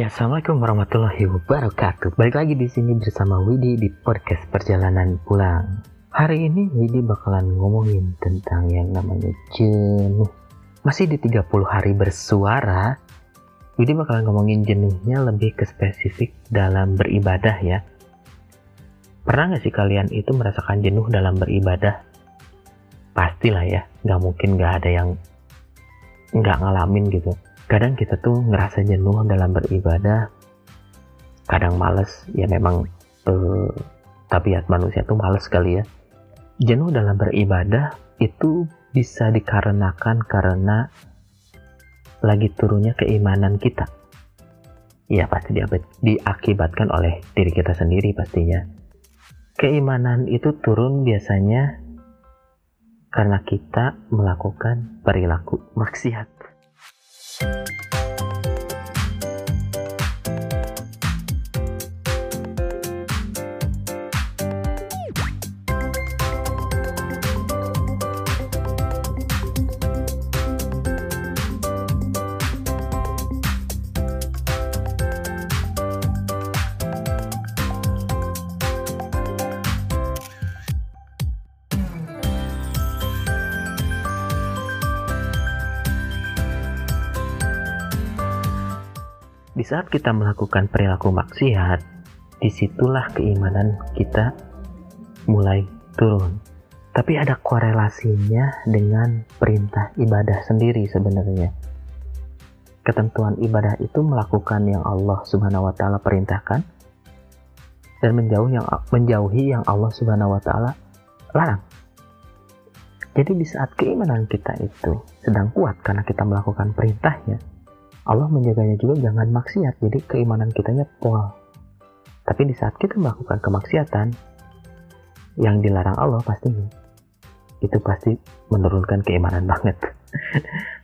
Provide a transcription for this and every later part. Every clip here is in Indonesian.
Ya, Assalamualaikum warahmatullahi wabarakatuh. Balik lagi di sini bersama Widi di podcast perjalanan pulang. Hari ini Widi bakalan ngomongin tentang yang namanya jenuh. Masih di 30 hari bersuara, Widi bakalan ngomongin jenuhnya lebih ke spesifik dalam beribadah ya. Pernah nggak sih kalian itu merasakan jenuh dalam beribadah? Pastilah ya, nggak mungkin nggak ada yang nggak ngalamin gitu kadang kita tuh ngerasa jenuh dalam beribadah. Kadang males ya memang eh, tabiat manusia tuh males kali ya. Jenuh dalam beribadah itu bisa dikarenakan karena lagi turunnya keimanan kita. Ya pasti diakibatkan oleh diri kita sendiri pastinya. Keimanan itu turun biasanya karena kita melakukan perilaku maksiat Di saat kita melakukan perilaku maksiat, di situlah keimanan kita mulai turun. Tapi ada korelasinya dengan perintah ibadah sendiri sebenarnya. Ketentuan ibadah itu melakukan yang Allah Subhanahu wa taala perintahkan dan menjauhi yang menjauhi yang Allah Subhanahu wa taala larang. Jadi di saat keimanan kita itu sedang kuat karena kita melakukan perintahnya, Allah menjaganya juga jangan maksiat jadi keimanan kitanya pol tapi di saat kita melakukan kemaksiatan yang dilarang Allah pastinya itu pasti menurunkan keimanan banget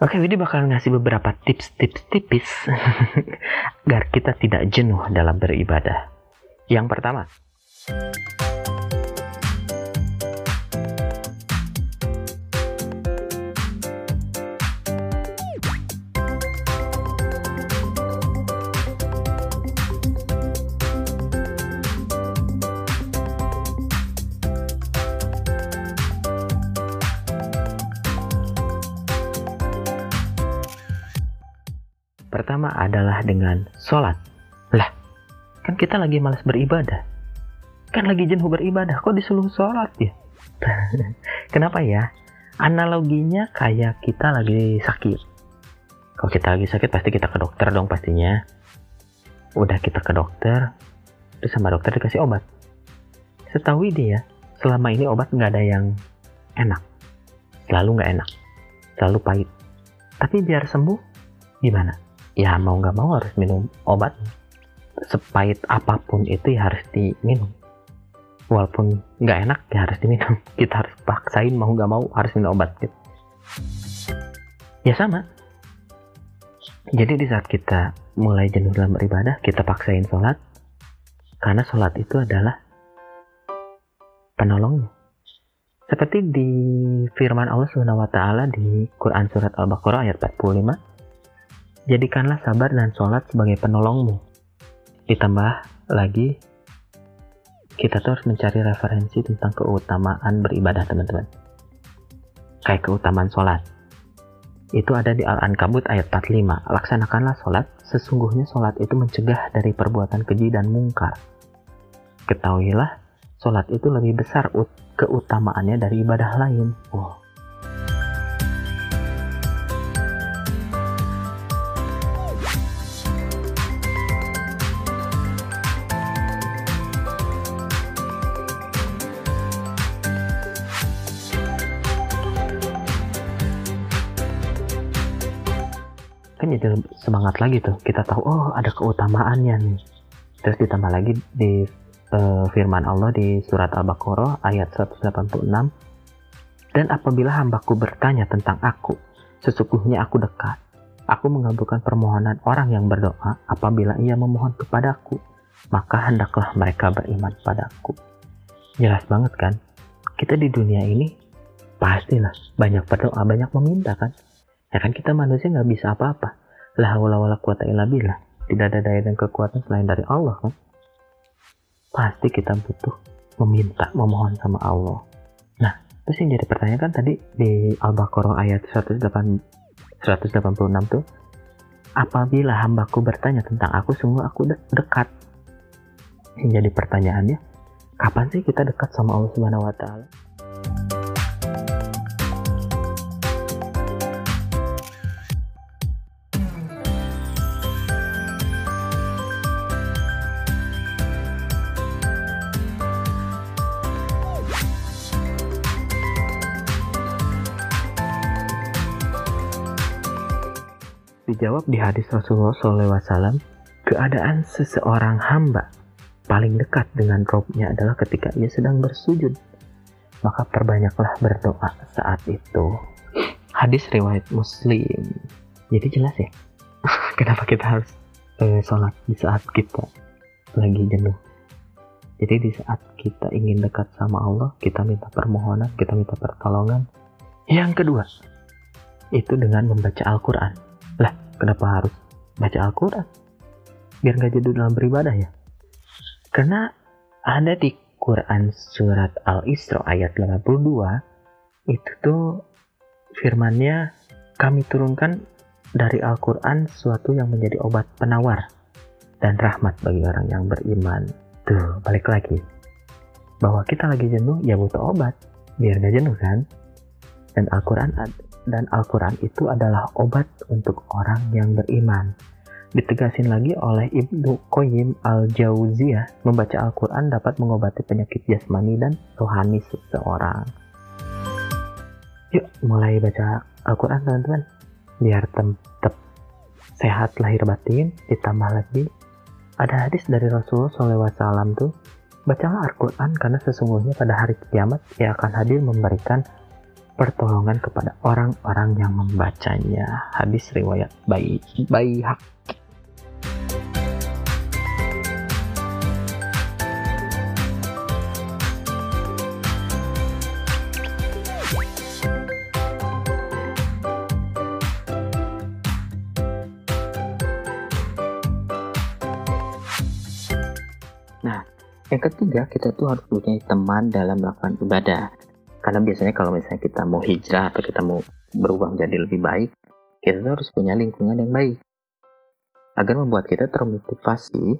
Oke, Widi bakal ngasih beberapa tips-tips tipis agar kita tidak jenuh dalam beribadah. Yang pertama, Pertama adalah dengan sholat. Lah, kan kita lagi malas beribadah. Kan lagi jenuh beribadah, kok disuruh sholat ya? Kenapa ya? Analoginya kayak kita lagi sakit. Kalau kita lagi sakit pasti kita ke dokter dong pastinya. Udah kita ke dokter, terus sama dokter dikasih obat. Setahu dia, selama ini obat nggak ada yang enak. Selalu nggak enak. Selalu pahit. Tapi biar sembuh, gimana? Ya mau nggak mau harus minum obat. Sepahit apa pun itu ya harus diminum. Walaupun nggak enak ya harus diminum. Kita harus paksain mau nggak mau harus minum obat gitu. Ya sama. Jadi di saat kita mulai jenuh dalam beribadah kita paksain sholat. Karena sholat itu adalah penolongnya. Seperti di firman Allah Subhanahu wa taala di Quran surat Al-Baqarah ayat 45 Jadikanlah sabar dan sholat sebagai penolongmu. Ditambah lagi, kita terus mencari referensi tentang keutamaan beribadah teman-teman. Kayak keutamaan sholat. Itu ada di Al-Ankabut ayat 45. Laksanakanlah sholat, sesungguhnya sholat itu mencegah dari perbuatan keji dan mungkar. Ketahuilah, sholat itu lebih besar keutamaannya dari ibadah lain. Wow, jadi semangat lagi tuh. Kita tahu oh ada keutamaannya nih. Terus ditambah lagi di uh, firman Allah di surat Al-Baqarah ayat 186 dan apabila hambaku bertanya tentang aku sesungguhnya aku dekat. Aku mengabulkan permohonan orang yang berdoa apabila ia memohon kepadaku maka hendaklah mereka beriman padaku. Jelas banget kan? Kita di dunia ini pastilah banyak berdoa banyak meminta kan? Ya kan kita manusia nggak bisa apa-apa la haula wala quwata illa tidak ada daya dan kekuatan selain dari Allah kan? Pasti kita butuh meminta memohon sama Allah. Nah terus yang jadi pertanyaan kan tadi di Al-Baqarah ayat 108 186 tuh apabila hambaku bertanya tentang aku sungguh aku de dekat. Yang jadi pertanyaannya kapan sih kita dekat sama Allah Subhanahu wa taala Dijawab di hadis Rasulullah SAW, keadaan seseorang hamba paling dekat dengan robnya adalah ketika ia sedang bersujud. Maka perbanyaklah berdoa saat itu. Hadis riwayat Muslim. Jadi jelas ya, kenapa kita harus eh, sholat di saat kita lagi jenuh. Jadi di saat kita ingin dekat sama Allah, kita minta permohonan, kita minta pertolongan. Yang kedua, itu dengan membaca Al-Quran Kenapa harus baca Al-Quran? Biar nggak jadi dalam beribadah ya? Karena ada di Quran surat Al-Isra ayat 82 itu tuh firmannya kami turunkan dari Al-Quran sesuatu yang menjadi obat penawar dan rahmat bagi orang yang beriman. Tuh, balik lagi. Bahwa kita lagi jenuh, ya butuh obat. Biar gak jenuh kan? Dan Al-Quran dan Al-Quran itu adalah obat untuk orang yang beriman. Ditegasin lagi oleh Ibnu Qayyim al-Jauziyah, membaca Al-Quran dapat mengobati penyakit jasmani dan rohani seseorang. Yuk, mulai baca Al-Quran teman-teman. Biar tetap sehat lahir batin, ditambah lagi ada hadis dari Rasulullah SAW tuh, bacalah Al-Quran karena sesungguhnya pada hari kiamat ia akan hadir memberikan pertolongan kepada orang-orang yang membacanya. Hadis riwayat bayi bayi hak. Nah, yang ketiga, kita tuh harus punya teman dalam melakukan ibadah karena biasanya kalau misalnya kita mau hijrah atau kita mau berubah menjadi lebih baik kita harus punya lingkungan yang baik. Agar membuat kita termotivasi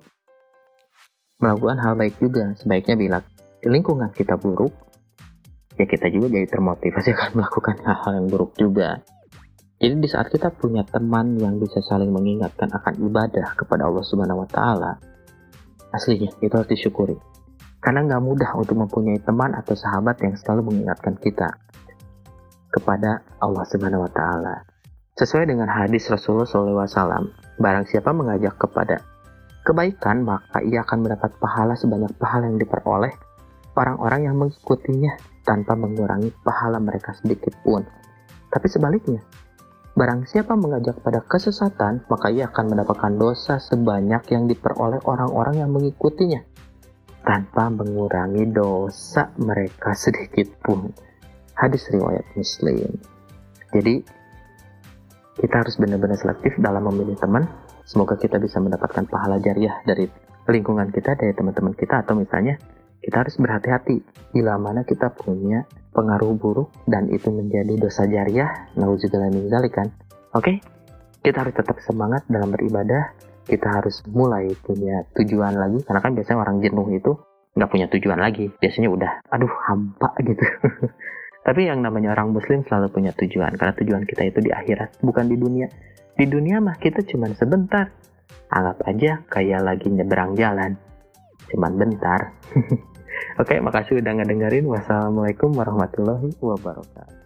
melakukan hal baik juga. Sebaiknya bila lingkungan kita buruk ya kita juga jadi termotivasi akan melakukan hal-hal yang buruk juga. Jadi di saat kita punya teman yang bisa saling mengingatkan akan ibadah kepada Allah Subhanahu wa taala aslinya itu harus disyukuri karena nggak mudah untuk mempunyai teman atau sahabat yang selalu mengingatkan kita kepada Allah Subhanahu wa taala. Sesuai dengan hadis Rasulullah SAW, barang siapa mengajak kepada kebaikan, maka ia akan mendapat pahala sebanyak pahala yang diperoleh orang-orang yang mengikutinya tanpa mengurangi pahala mereka sedikit pun. Tapi sebaliknya, barang siapa mengajak pada kesesatan, maka ia akan mendapatkan dosa sebanyak yang diperoleh orang-orang yang mengikutinya tanpa mengurangi dosa mereka sedikit pun. Hadis riwayat Muslim. Jadi kita harus benar-benar selektif dalam memilih teman. Semoga kita bisa mendapatkan pahala jariah dari lingkungan kita, dari teman-teman kita, atau misalnya kita harus berhati-hati bila mana kita punya pengaruh buruk dan itu menjadi dosa jariah. Nauzubillah min kan. Oke, kita harus tetap semangat dalam beribadah kita harus mulai punya tujuan lagi. Karena kan biasanya orang jenuh itu nggak punya tujuan lagi. Biasanya udah aduh hampa gitu. Tapi yang namanya orang muslim selalu punya tujuan. Karena tujuan kita itu di akhirat bukan di dunia. Di dunia mah kita cuma sebentar. Anggap aja kayak lagi nyeberang jalan. Cuman bentar. Oke makasih udah ngedengerin. Wassalamualaikum warahmatullahi wabarakatuh